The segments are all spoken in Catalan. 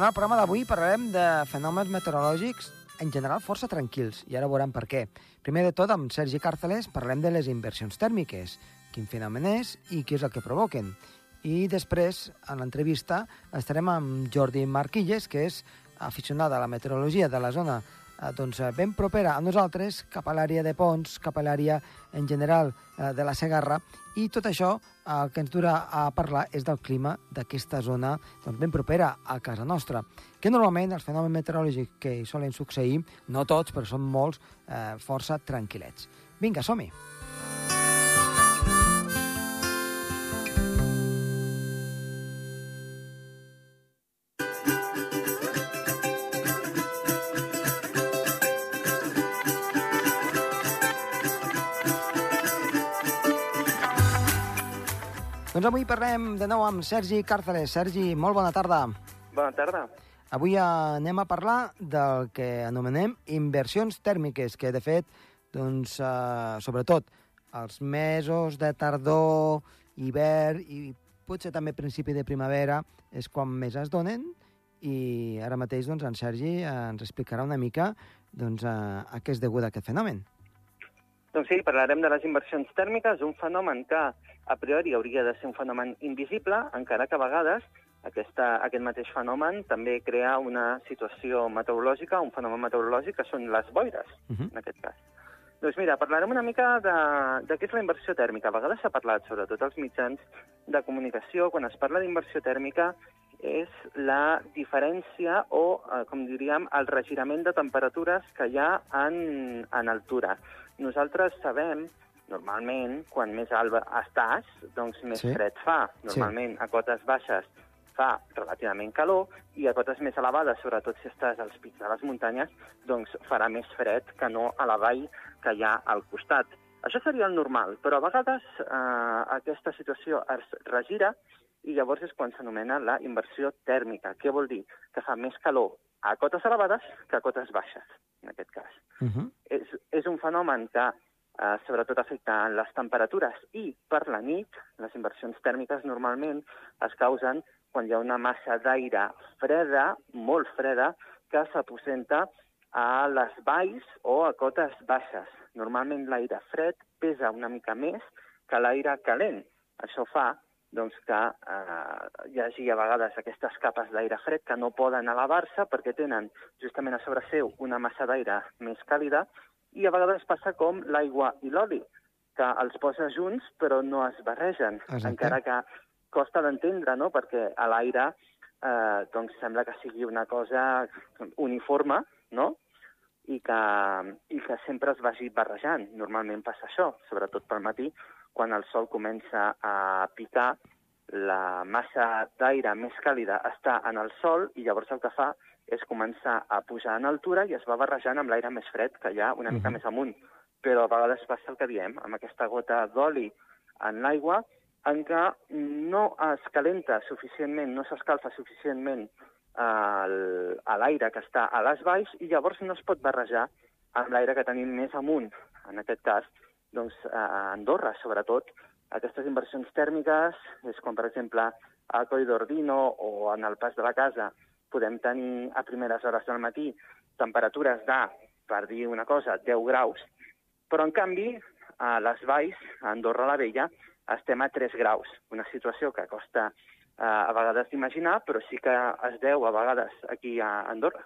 En el programa d'avui parlarem de fenòmens meteorològics en general força tranquils, i ara veurem per què. Primer de tot, amb Sergi Càrceles parlem de les inversions tèrmiques, quin fenomen és i què és el que provoquen. I després, en l'entrevista, estarem amb Jordi Marquilles, que és aficionada a la meteorologia de la zona doncs, eh, ben propera a nosaltres, cap a l'àrea de Pons, cap a l'àrea en general eh, de la Segarra, i tot això el que ens dura a parlar és del clima d'aquesta zona doncs, ben propera a casa nostra, que normalment els fenòmens meteorològics que solen succeir, no tots, però són molts, eh, força tranquil·lets. Vinga, som-hi! Doncs avui parlem de nou amb Sergi Càrceles. Sergi, molt bona tarda. Bona tarda. Avui anem a parlar del que anomenem inversions tèrmiques, que de fet, doncs, eh, sobretot, els mesos de tardor, hivern i potser també principi de primavera és quan més es donen i ara mateix doncs, en Sergi ens explicarà una mica doncs, a, a què és degut aquest fenomen. Doncs sí, parlarem de les inversions tèrmiques, un fenomen que a priori hauria de ser un fenomen invisible, encara que a vegades aquesta, aquest mateix fenomen també crea una situació meteorològica, un fenomen meteorològic, que són les boires, uh -huh. en aquest cas. Doncs mira, parlarem una mica de, de què és la inversió tèrmica. A vegades s'ha parlat, sobretot als mitjans de comunicació, quan es parla d'inversió tèrmica, és la diferència o, eh, com diríem, el regirament de temperatures que hi ha en, en altura. Nosaltres sabem normalment, quan més alt estàs, doncs més Sí. fred fa. Normalment, a cotes baixes fa relativament calor i a cotes més elevades, sobretot si estàs als pics de les muntanyes, doncs farà més fred que no a la vall que hi ha al costat. Això seria el normal, però a vegades eh, aquesta situació es regira i llavors és quan s'anomena la inversió tèrmica. Què vol dir? Que fa més calor a cotes elevades que a cotes baixes, en aquest cas Uh -huh. és, és un fenomen que eh, sobretot afecta en les temperatures i per la nit, les inversions tèrmiques normalment es causen quan hi ha una massa d'aire freda, molt freda, que s'aposenta a les valls o a cotes baixes. Normalment l'aire fred pesa una mica més que l'aire calent. Això fa doncs, que eh, hi hagi a vegades aquestes capes d'aire fred que no poden elevar-se perquè tenen justament a sobre seu una massa d'aire més càlida i a vegades passa com l'aigua i l'oli, que els posa junts però no es barregen, Exacte. encara que costa d'entendre, no?, perquè a l'aire eh, doncs sembla que sigui una cosa uniforme, no?, i que, i que sempre es vagi barrejant. Normalment passa això, sobretot pel matí, quan el sol comença a picar, la massa d'aire més càlida està en el sol i llavors el que fa és començar a pujar en altura i es va barrejant amb l'aire més fred que hi ha una mica Mhm. més amunt. Però a vegades passa el que diem, amb aquesta gota d'oli en l'aigua, en què no es calenta suficientment, no s'escalfa suficientment a l'aire que està a les valls i llavors no es pot barrejar amb l'aire que tenim més amunt. En aquest cas, doncs, a Andorra, sobretot, aquestes inversions tèrmiques és quan, per exemple, a Coll d'Ordino o en el Pas de la Casa podem tenir a primeres hores del matí temperatures de, per dir una cosa, 10 graus, però en canvi a les valls, a Andorra la Vella, estem a 3 graus, una situació que costa eh, a vegades d'imaginar, però sí que es deu a vegades aquí a Andorra.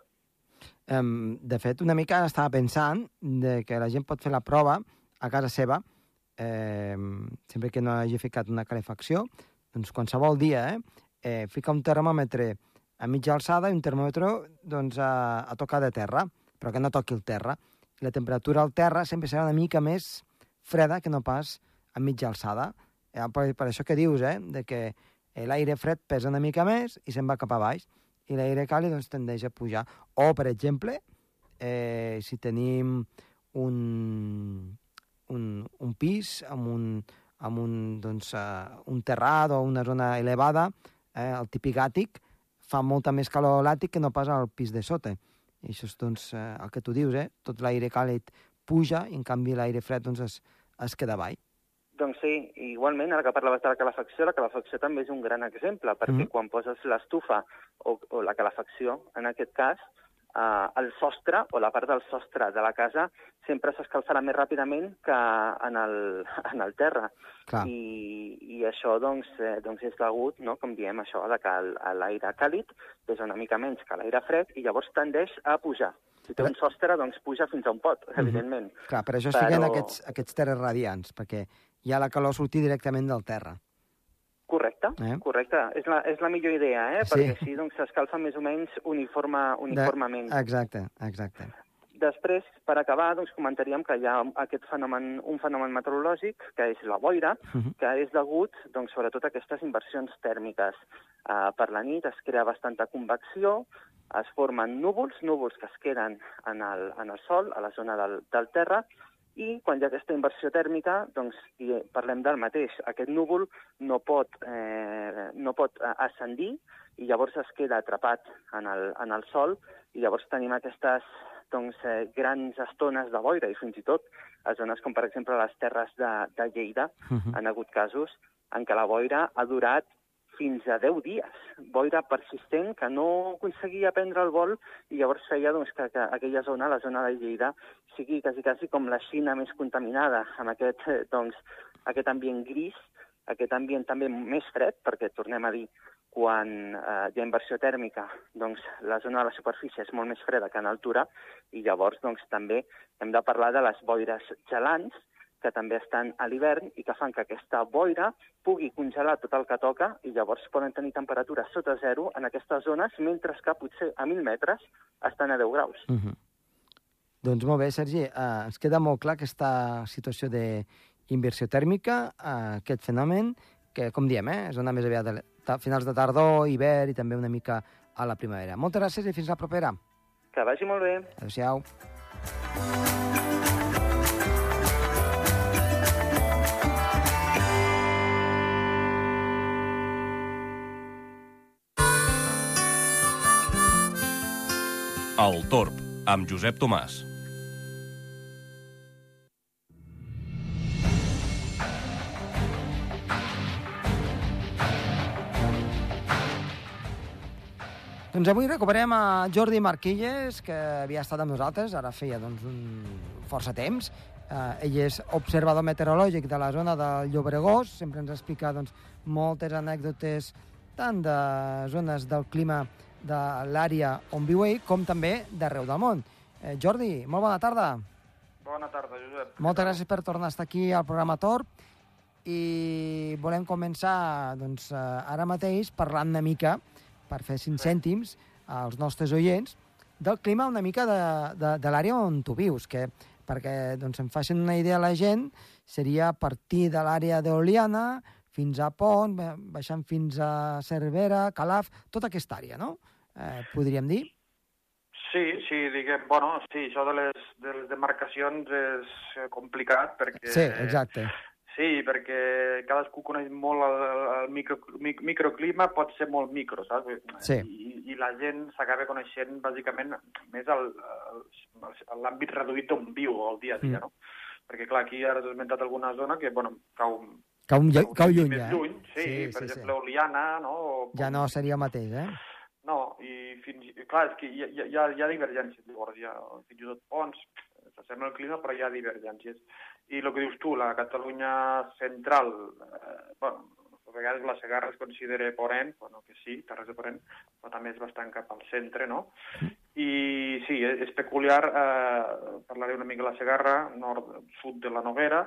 Um, de fet, una mica estava pensant de que la gent pot fer la prova a casa seva, eh, sempre que no hagi ficat una calefacció, doncs qualsevol dia, eh, eh, fica un termòmetre a mitja alçada i un termòmetre doncs, a, a tocar de terra, però que no toqui el terra. I la temperatura al terra sempre serà una mica més freda que no pas a mitja alçada. Eh, per, per això que dius, eh, de que eh, l'aire fred pesa una mica més i se'n va cap a baix i l'aire càlid doncs, tendeix a pujar. O, per exemple, eh, si tenim un, un, un pis amb un, amb un, doncs, uh, un terrat o una zona elevada, eh, el típic àtic, fa molta més calor a l'àtic que no pas al pis de sota. I això és doncs, eh, el que tu dius, eh? tot l'aire càlid puja i en canvi l'aire fred doncs, es, es queda avall. Doncs sí, igualment, ara que parlaves de la calefacció, la calefacció també és un gran exemple, perquè Mhm. quan poses l'estufa o, o la calefacció, en aquest cas, eh, el sostre o la part del sostre de la casa sempre s'escalfarà més ràpidament que en el, en el terra. Clar. I, I això doncs, eh, doncs és degut, no, com diem, això de que l'aire càlid és una mica menys que l'aire fred i llavors tendeix a pujar. Si té un sostre, doncs puja fins a un pot, evidentment. Clar, per això es fiquen Però- aquests, aquests terres radiants, perquè hi ha la calor sortir directament del terra. Correcte, Eh? correcte. És la, és la millor idea, eh? Sí. Perquè així doncs, s'escalfa més o menys uniforme, uniformement. De... Exacte, exacte. Després, per acabar, doncs, comentaríem que hi ha aquest fenomen, un fenomen meteorològic, que és la boira, Mhm. que és degut, doncs, sobretot a aquestes inversions tèrmiques. Uh, per la nit es crea bastanta convecció, es formen núvols, núvols que es queden en el, en el sol, a la zona del, del terra, i quan hi ha aquesta inversió tèrmica, doncs i parlem del mateix. Aquest núvol no pot, eh, no pot eh, ascendir i llavors es queda atrapat en el, en el sol i llavors tenim aquestes doncs, eh, grans estones de boira i fins i tot a zones com, per exemple, les terres de, de Lleida Mhm. han hagut casos en què la boira ha durat fins a 10 dies. Boira persistent que no aconseguia prendre el vol i llavors feia doncs, que, que aquella zona, la zona de Lleida, sigui quasi, quasi com la Xina més contaminada, amb aquest, eh, doncs, aquest ambient gris, aquest ambient també més fred, perquè tornem a dir, quan eh, hi ha inversió tèrmica, doncs la zona de la superfície és molt més freda que en altura, i llavors doncs, també hem de parlar de les boires gelants, que també estan a l'hivern i que fan que aquesta boira pugui congelar tot el que toca i llavors poden tenir temperatures sota zero en aquestes zones, mentre que potser a 1.000 metres estan a 10 graus. Mhm. Doncs molt bé, Sergi, uh, ens queda molt clar aquesta situació d'inversió tèrmica, uh, aquest fenomen, que, com diem, eh, és una més aviat de, de finals de tardor, hivern i també una mica a la primavera. Moltes gràcies i fins la propera. Que vagi molt bé. Adéu-siau. El Torb, amb Josep Tomàs. Doncs avui recuperem a Jordi Marquilles, que havia estat amb nosaltres, ara feia doncs, un força temps. Eh, ell és observador meteorològic de la zona del Llobregós, sempre ens explica doncs, moltes anècdotes tant de zones del clima de l'àrea on viu ell, com també d'arreu del món. Eh, Jordi, molt bona tarda. Bona tarda, Josep. Moltes gràcies per tornar a estar aquí al programa Torb i volem començar doncs, eh, ara mateix parlant una mica, per fer cinc cèntims als nostres oients, del clima una mica de, de, de l'àrea on tu vius, que perquè doncs, em facin una idea la gent, seria a partir de l'àrea d'Oliana fins a Pont, ba- baixant fins a Cervera, Calaf, tota aquesta àrea, no? Eh, podríem dir? Sí, sí, diguem, bueno, sí, això de les, de les demarcacions és eh, complicat perquè... Sí, exacte. Sí, perquè cadascú coneix molt el, el micro, mic, microclima, pot ser molt micro, saps? Sí. I, I la gent s'acaba coneixent bàsicament més l'àmbit reduït on viu el dia a dia, Mm. no? Perquè, clar, aquí ara has esmentat alguna zona que, bueno, cau, Cau, lle- cau lluny, ja. lluny, sí, Sí, per sí, sí. exemple, Oliana, no? O, Ja no seria el mateix, eh? No, i fins, clar, és que hi ha, hi ha, hi ha divergències, llavors, hi ha, fins i tot ponts, s'assembla el clima, però hi ha divergències. I el que dius tu, la Catalunya central, eh, bueno, a vegades la Segarra es considera Ponent, bueno, que sí, Terres de Ponent, però també és bastant cap al centre, no? I sí, és peculiar, eh, parlaré una mica de la Segarra, nord, sud de la Noguera,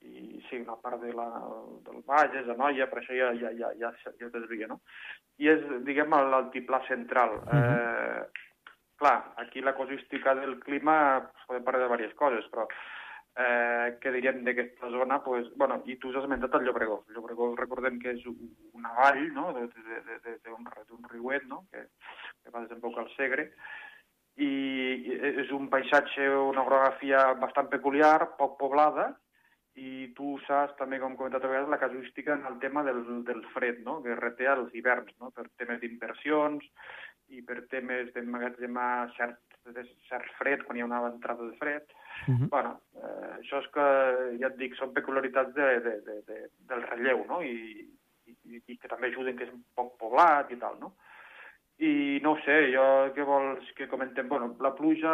i sí, una part de la, del Bages, de Noia, per això ja, ja, ja, ja, ja es desvia, no? I és, diguem, l'altiplà central. Uh -huh. eh, clar, aquí la casuística del clima, podem parlar de diverses coses, però eh, què diríem d'aquesta zona? Pues, bueno, I tu has esmentat el Llobregós. El Llobregós, recordem que és una vall no? d'un riuet no? que, que va desembocar al Segre, i és un paisatge, una orografia bastant peculiar, poc poblada, i tu saps també, com comentat a vegades, la casuística en el tema del, del fred, no? que reté als hiverns, no? per temes d'inversions i per temes d'emmagatzemar cert, de cert fred, quan hi ha una entrada de fred. Uh -huh. bueno, eh, això és que, ja et dic, són peculiaritats de, de, de, de, del relleu, no? I, i, i que també ajuden que és un poc poblat i tal, no? I no ho sé, jo què vols que comentem? Bueno, la pluja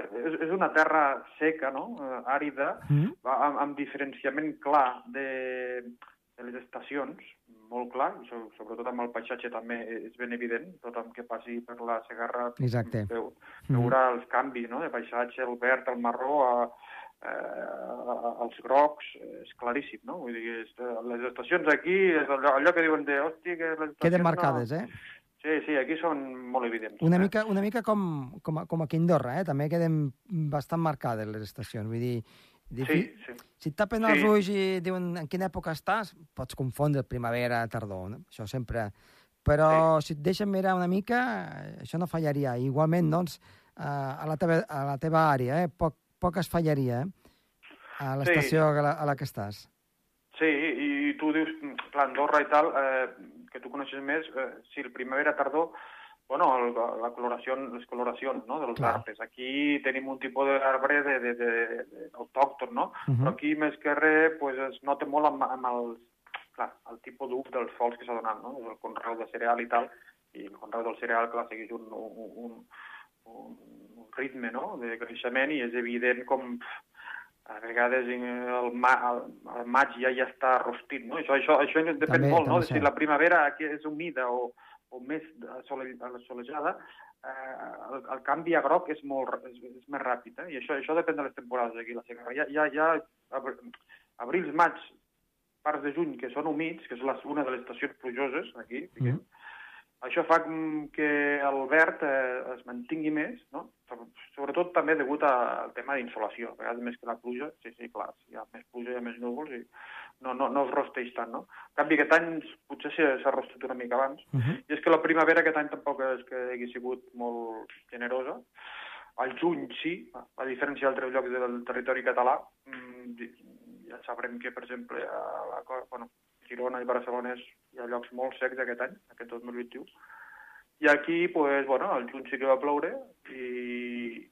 eh, és, és una terra seca, no? Eh, àrida, va amb, amb diferenciament clar de, de les estacions, molt clar, so, sobretot amb el paisatge també és ben evident, tothom que passi per la Segarra Exacte. veu, Mhm. veurà els canvis no? de paisatge, el verd, el marró, a, a, als grocs, és claríssim, no? Vull dir, és, les estacions aquí, és allò, allò que diuen de, hòstia, que les estacions... Queden no... marcades, eh? Sí, sí, aquí són molt evidents. Una eh? mica, una mica com, com, a- com aquí a Andorra, eh? També queden bastant marcades les estacions. Vull dir, Sí, difi- sí. si et tapen Sí. els ulls i diuen en quina època estàs, pots confondre primavera, tardor, no? això sempre... Però si et deixen mirar una mica, això no fallaria. Igualment, doncs, eh, a la teva, a la teva àrea, eh? poc, poc es fallaria, eh? A l'estació a, la, a la que estàs. Sí, i tu dius, clar, Andorra i tal, eh, que tu coneixes més, eh, si el primavera, tardor, bueno, el, la coloració, les coloracions no, dels Clar. arbres. Aquí tenim un tipus d'arbre de, de, de, de, autòcton, no? Uh Però -huh. aquí, més que res, pues, es nota molt amb, amb el, clar, el tipus d'ús dels sols que s'ha donat, no? El conreu de cereal i tal, i el conreu del cereal, clar, segueix un, un, un, un, ritme, no?, de creixement, i és evident com a vegades el, ma, el, el maig ja ja està rostit, no? Això, això, això depèn També, molt, no?, també si la primavera aquí és humida o, o més sole- solejada, eh, el, el canvi a groc és, molt, és, és més ràpid, eh? i això, això depèn de les temporades aquí la Segarra. Hi ha abr- abrils, maig, parts de juny que són humits, que és una de les estacions plujoses aquí, diguem. Mhm. Això fa que el verd eh, es mantingui més, no? Sobre- Sobretot també degut al tema d'insolació. A vegades més que la pluja, sí, sí, clar, si hi ha més pluja hi ha més núvols i no, no, no es rosteix tant, no? En canvi, aquest any potser s'ha rostit una mica abans, Uh -huh. i és que la primavera aquest any tampoc és que hagi sigut molt generosa. Al juny sí, a diferència d'altres llocs del territori català. mm, Ja sabrem que, per exemple, a la, bueno, Girona i Barcelona és, hi ha llocs molt secs aquest any, aquest 2021. I aquí, pues, bueno, al juny sí que va ploure i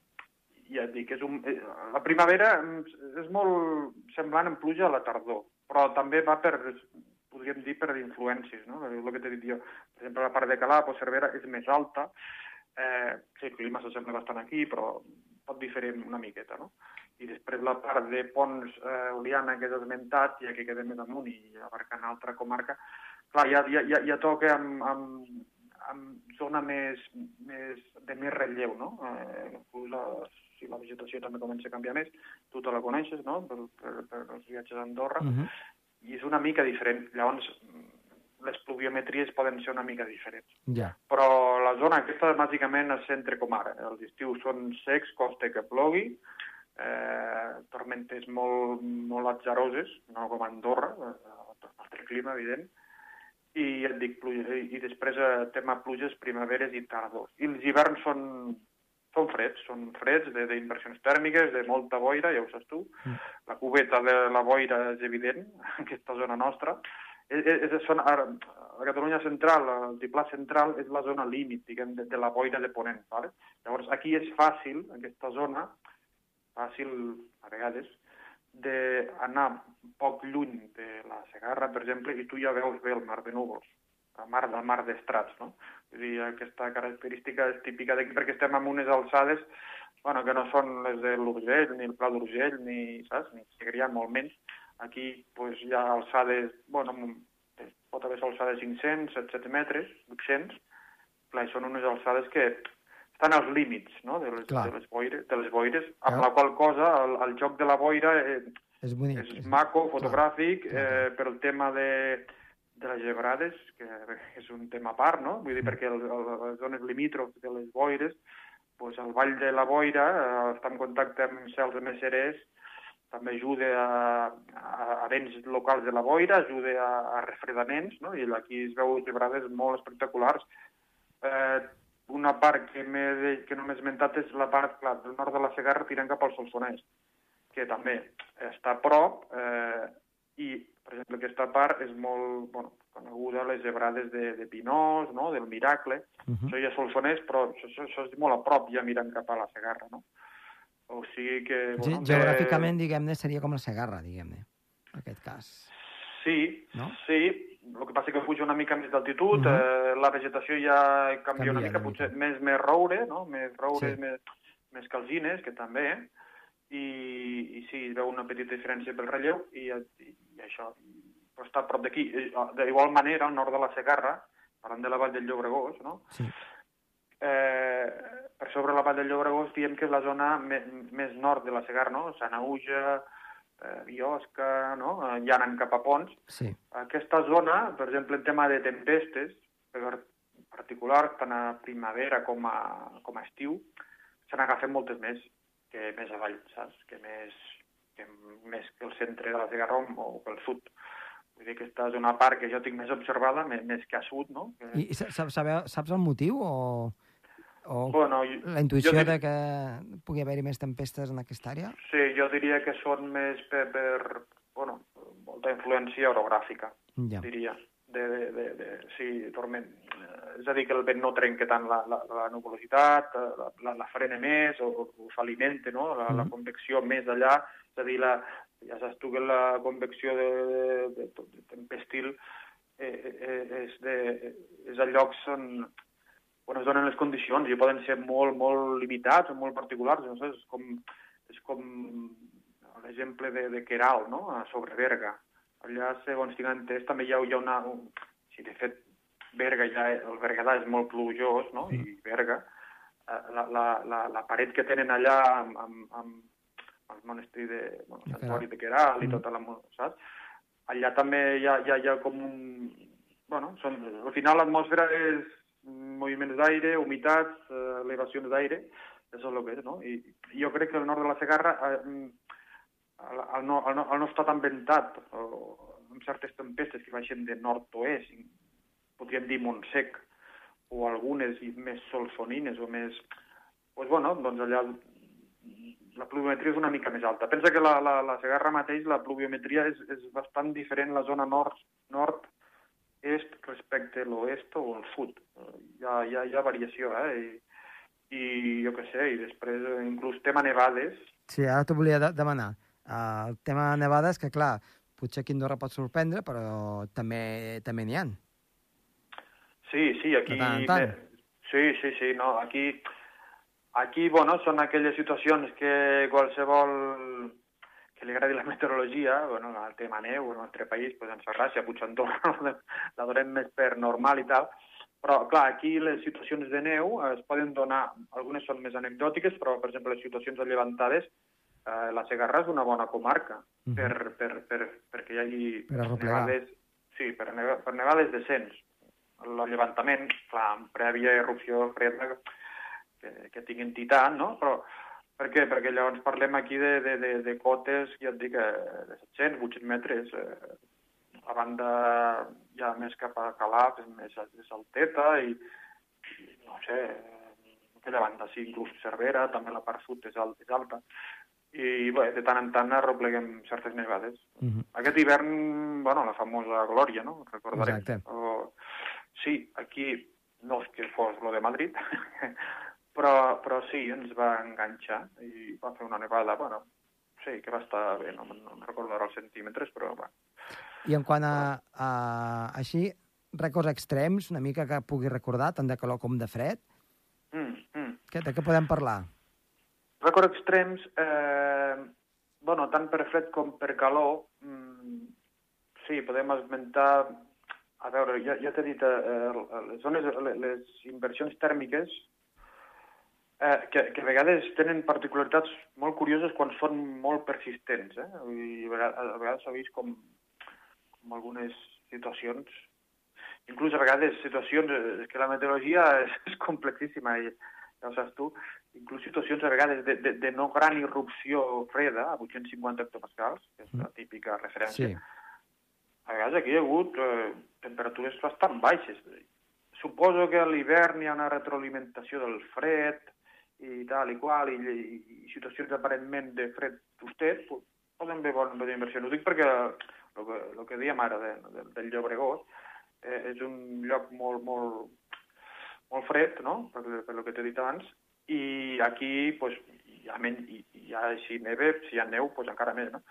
ja et dic, és un, eh, la primavera és molt semblant en pluja a la tardor, però també va per, podríem dir, per influències, no? El que t'he dit jo. Per exemple, la part de Calà, pues, Cervera, és més alta, eh, sí, el clima s'assembla bastant aquí, però pot diferir una miqueta, no? I després la part de Pons, eh, Oliana, que has esmentat, ja que queda més amunt i abarcant altra comarca, clar, ja, ja, ja, ja toca amb, amb, amb zona més, més, de més relleu, no? Eh, la, si la vegetació també comença a canviar més, tu te la coneixes, no?, per, per, per els viatges a Andorra, Uh -huh. i és una mica diferent. Llavors, les pluviometries poden ser una mica diferents. Ja. Però la zona aquesta bàsicament és centre com ara. Els estius són secs, costa que plogui, eh, tormentes molt, molt atzaroses, no com a Andorra, eh, altre clima, evident, i et dic, pluja, i, i després eh, tema pluges, primaveres i tardors. I els hiverns són, són freds, són freds de- d'inversions tèrmiques, de molta boira, ja ho saps tu. Mm. La cubeta de la boira és evident, en aquesta zona nostra. És, és, és, són, ara, la Catalunya central, el diplà central, és la zona límit, diguem, de, de la boira de Ponent. Vale? Llavors, aquí és fàcil, en aquesta zona, fàcil, a vegades, d'anar poc lluny de la Segarra, per exemple, i tu ja veus bé el mar de núvols, el mar del mar d'estrats, no? Vull dir, aquesta característica és típica d'aquí perquè estem en unes alçades bueno, que no són les de l'Urgell, ni el Pla d'Urgell, ni, saps? Ni Segrià, molt menys. Aquí pues, hi ha alçades, bueno, pot haver alçades de 500, 700 metres, 800, clar, són unes alçades que estan als límits no? de, les, Clar. de, les boires, de les boires, amb Clar. la qual cosa el, el joc de la boira eh, És bonic. és maco, fotogràfic, clar, eh, per el tema de, de les gebrades, que és un tema a part, no? Vull dir, Mm. perquè el, el, les zones limítrofes de les boires, doncs el Vall de la Boira eh, està en contacte amb cels més serers, també ajuda a, a, a vents locals de la boira, ajuda a, a refredaments, no? i aquí es veu gebrades molt espectaculars. Eh, una part que, que no m'he esmentat és la part clar, del nord de la Segarra tirant cap al Solsonès, que també està a prop, eh, i Per exemple, aquesta part és molt bueno, coneguda, les gebrades de, de Pinós, no? del Miracle, Uh -huh. això ja és Solsonès, però això, això, això és molt a prop, ja mirant cap a la Segarra, no? O sigui que... Ge Bueno, Geogràficament, diguem-ne, seria com la Segarra, diguem-ne, en aquest cas. Sí, No? sí. El que passa que puja una mica més d'altitud, Mhm. eh, la vegetació ja canvia, Canvia una mica, una mica. potser més, més roure, no? Més roure, Sí. més, més calzines, que també, i, i sí, es veu una petita diferència pel relleu, i, i, i això, però està a prop d'aquí. Eh, D'igual manera, al nord de la Segarra, parlant de la vall del Llobregós, no? Sí. eh, per sobre la vall del Llobregós diem que és la zona me, més nord de la Segarra, no? Sanaüja, eh, Biosca, no? Eh, ja anant cap a Pons. Sí. Aquesta zona, per exemple, en tema de tempestes, per particular, tant a primavera com a, com a estiu, se n'agafen moltes més que més avall, saps? Que més que més que el centre de la Segarra o pel sud. Vull dir que aquesta és una part que jo tinc més observada, més, més que a sud, no? Que... I, i sa- saps, saps el motiu o, o Bueno, jo, la intuïció jo de que pugui haver-hi més tempestes en aquesta àrea? Sí, jo diria que són més per, per bueno, molta influència orogràfica, Ja. diria. De, de, de, de, sí, torment. Eh, És a dir, que el vent no trenca tant la, la, la nuvolositat, eh, la, la, la frena més o, o, s'alimenta, no? La, la Mhm. convecció més allà, és a dir, la, ja saps tu que la convecció de, de, de, de tempestil eh, eh, és, de, és a llocs on, on es donen les condicions i poden ser molt, molt limitats o molt particulars. No sé, és com, és com l'exemple de, de Queralt, no? a sobre Berga. Allà, segons tinc entès, també hi ha, hi ha una... Un, sí, de fet, Berga ja, el Berguedà és molt plujós, no? Mm. I Berga, eh, la, la, la, la paret que tenen allà amb, amb, amb, el monestir de... Bueno, Santuari Queralt. de Queralt i Mm. tota la... saps? Allà també hi ha, hi ha, hi ha com un... Bueno, són, al final l'atmosfera és moviments d'aire, humitats, eh, elevacions d'aire, això és el que és, no? I jo crec que el nord de la Segarra eh, mm, al, al, no, al, no, al no estar tan ventat, o amb certes tempestes que baixen de nord-oest, podríem dir Montsec, o algunes més solsonines o més... Pues bueno, doncs allà la pluviometria és una mica més alta. Pensa que la, la, la Segarra mateix, la pluviometria és, és bastant diferent la zona nord, nord est respecte a l'oest o al sud. Hi ha, hi ha, hi ha variació, eh? I, i jo què sé, i després eh, inclús tema nevades, Sí, ara t'ho volia de demanar. Uh, el tema de nevades, que clar, potser aquí Andorra pot sorprendre, però també també n'hi ha. Sí, sí, aquí... De tant en tant. Sí, sí, sí, no, aquí... Aquí, bueno, són aquelles situacions que qualsevol li agradi la meteorologia, bueno, el tema neu en el nostre país, pues ens fa gràcia, potser Andorra la donem més per normal i tal, però, clar, aquí les situacions de neu es poden donar, algunes són més anecdòtiques, però, per exemple, les situacions allevantades, eh, la Segarra és una bona comarca Mhm. per, per, per, perquè hi hagi Per nevades, sí, per, neva, per nevades decents. L'allevantament, clar, amb prèvia erupció freda que, que tinguin tità, no? Però per què? Perquè llavors parlem aquí de, de, de, de cotes, ja et dic, eh, de 700, 800 metres. Eh, a banda ja més cap a Calaf, és més, més alteta i, i no sé, aquella banda sí, inclús Cervera, també la part sud és, alt, és alta. I bé, de tant en tant arrepleguem certes nevades. Uh -huh. Aquest hivern, bueno, la famosa Glòria, no? Recordarem. Exacte. O, sí, aquí no és que fos lo de Madrid, però, però sí, ens va enganxar i va fer una nevada, bueno, sí, que va estar bé, no, no recordo ara els centímetres, però va. I en quant a, a així, rècords extrems, una mica que pugui recordar, tant de calor com de fred, Mm, mm. que, de què podem parlar? Rècords extrems, eh, bueno, tant per fred com per calor, mm, sí, podem esmentar, a veure, ja, ja t'he dit, eh, les zones, les inversions tèrmiques, eh, que, que a vegades tenen particularitats molt curioses quan són molt persistents, eh? Dir, a vegades, a vegades s'ha vist com, com algunes situacions, inclús a vegades situacions, eh, és que la meteorologia és, és complexíssima, i, ja ho saps tu, inclús situacions a vegades de, de, de no gran irrupció freda, a 850 hectopascals, que és la típica referència, Sí. a vegades aquí hi ha hagut eh, temperatures bastant baixes. Suposo que a l'hivern hi ha una retroalimentació del fred i tal i qual, i, i, situacions aparentment de fred justet, po- poden haver bona inversió. No ho dic perquè el que, el que dèiem ara de, de, del Llobregós, eh, és un lloc molt, molt, molt fred, no?, per, per el que t'he dit abans, i aquí pues, ha, men ha si neve, si hi ha neu, pues, encara més, no?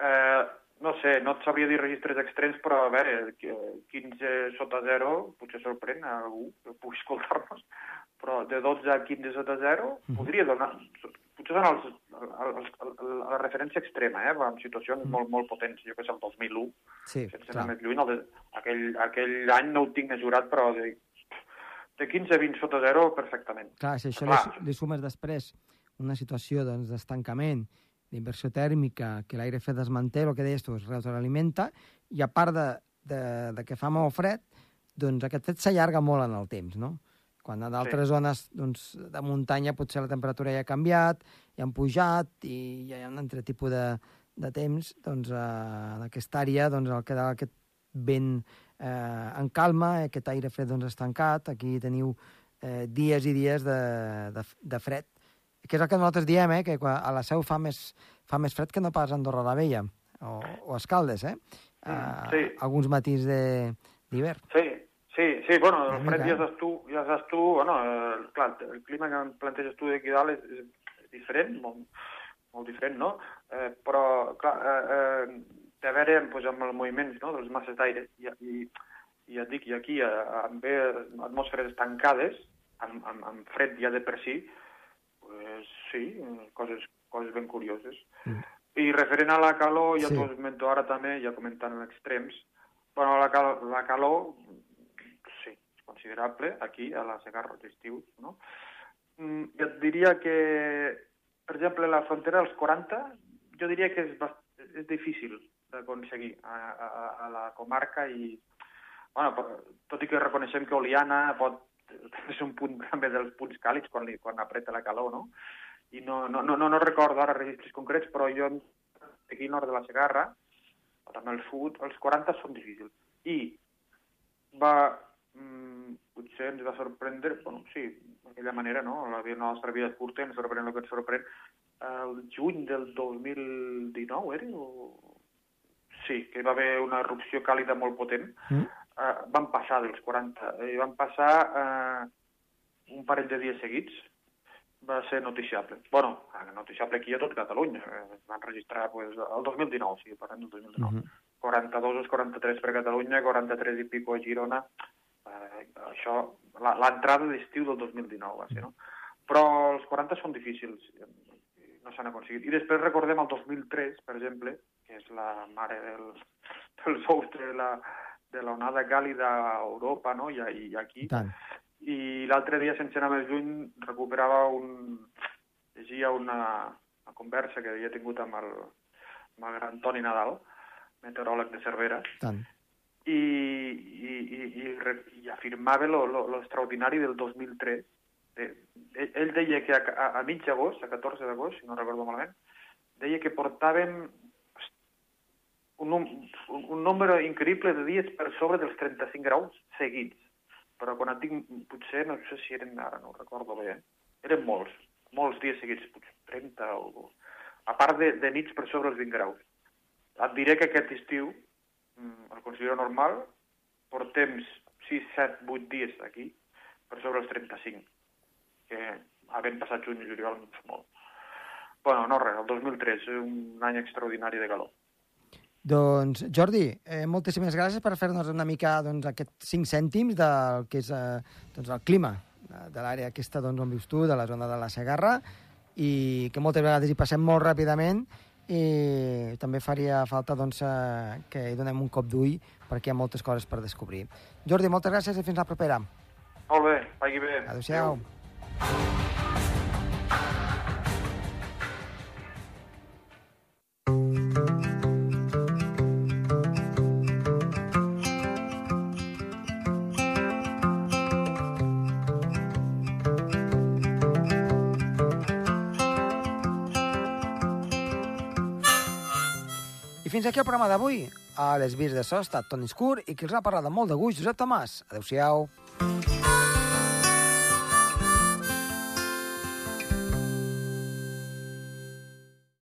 Eh, no sé, no et sabria dir registres extrems, però a veure, 15 sota 0 potser sorprèn a algú que pugui escoltar-nos, però de 12 a 15 sota 0 Mhm. podria donar... Potser són els, els, els, la referència extrema, eh? en situacions Mhm. molt, molt potents. Jo que sé, el 2001, Sí, sense clar. anar més lluny, el de, aquell, aquell any no ho tinc mesurat, però de, de 15 a 20 sota 0 perfectament. Clar, si això Clar. li, li sumes després una situació doncs, d'estancament, d'inversió tèrmica, que l'aire fred es manté, el que deies tu, es retroalimenta, i a part de, de, de que fa molt fred, doncs aquest fred s'allarga molt en el temps, no? Quan a d'altres sí. zones doncs, de muntanya potser la temperatura ja ha canviat, ja han pujat i ja hi ha un altre tipus de, de temps, doncs eh, en aquesta àrea doncs, el que aquest vent eh, en calma, aquest aire fred doncs, estancat, aquí teniu eh, dies i dies de, de, de fred, que és el que nosaltres diem, eh, que a la Seu fa més, fa més fred que no pas a Andorra la Vella, o, o Escaldes, eh? Mm, Eh, sí. Alguns matins de- d'hivern. Sí, sí, sí, bueno, el fred ja saps tu, ja saps tu, bueno, eh, clar, el clima que planteges tu d'aquí dalt és, és diferent, molt, molt diferent, no? Eh, però, clar, eh, eh, té a veure pues, amb els moviments no? dels masses d'aire, i, i, i et dic, i aquí, eh, amb bé atmosferes tancades, amb, amb, amb fred ja de per si, pues, sí, coses, coses ben curioses. Mm. I referent a la calor, ja Sí. t'ho esmento ara també, ja comentant en extrems, bueno, la, cal la calor, considerable aquí, a la Segarra als estius, no? Mm, jo et diria que, per exemple, la frontera dels 40, jo diria que és, és difícil d'aconseguir a, a, a la comarca i, bueno, tot i que reconeixem que Oliana pot és un punt també dels punts càlids quan, li, quan apreta la calor, no? I no, no, no, no, recordo ara registres concrets, però jo aquí nord de la Segarra, també al sud, els 40 són difícils. I va, mm, potser ens va sorprendre, bueno, sí, d'aquella manera, no? La, nostra vida és curta, ens sorprèn el que ens sorprèn. El juny del 2019, era? O... Sí, que hi va haver una erupció càlida molt potent. Mm? Eh, van passar dels 40, i van passar eh, un parell de dies seguits, va ser noticiable. bueno, noticiable aquí a tot Catalunya. Eh, Es van registrar pues, el 2019, sí, parlem del 2019. Mhm. 42 o 43 per Catalunya, 43 i pico a Girona. Això, l'entrada d'estiu del 2019 va ser, no? Però els 40 són difícils, no s'han aconseguit. I després recordem el 2003, per exemple, que és la mare del, dels ous de la de l'onada càlida a Europa no? I, i aquí. I tant. I l'altre dia, sense anar més lluny, recuperava un... llegia una, una conversa que havia tingut amb el, amb el gran Toni Nadal, meteoròleg de Cervera, Tant. I, i, re- i afirmava lo, lo, lo extraordinari del 2003. Eh, ell, deia que a, a, a mig d'agost, a 14 d'agost, si no recordo malament, deia que portaven un, un, un nombre increïble de dies per sobre dels 35 graus seguits. Però quan et dic, potser, no sé si eren, ara no recordo bé, eren molts, molts dies seguits, potser 30 o... A part de, de nits per sobre els 20 graus. Et diré que aquest estiu, el considero normal, portem 6, 7, 8 dies aquí per sobre els 35, que havent passat juny i juliol no és molt. Bueno, no res, el 2003, un any extraordinari de calor. Doncs, Jordi, eh, moltíssimes gràcies per fer-nos una mica doncs, aquests 5 cèntims del que és eh, doncs, el clima de, de l'àrea aquesta doncs, on vius tu, de la zona de la Segarra, i que moltes vegades hi passem molt ràpidament i també faria falta doncs, eh, que hi donem un cop d'ull perquè hi ha moltes coses per descobrir. Jordi, moltes gràcies i fins la propera. Molt bé, vagi bé. Adéu-siau. I aquí el programa d'avui. A les vies de so ha estat Toni Escur i qui els ha parlat amb molt de gust, Josep Tomàs. Adéu-siau.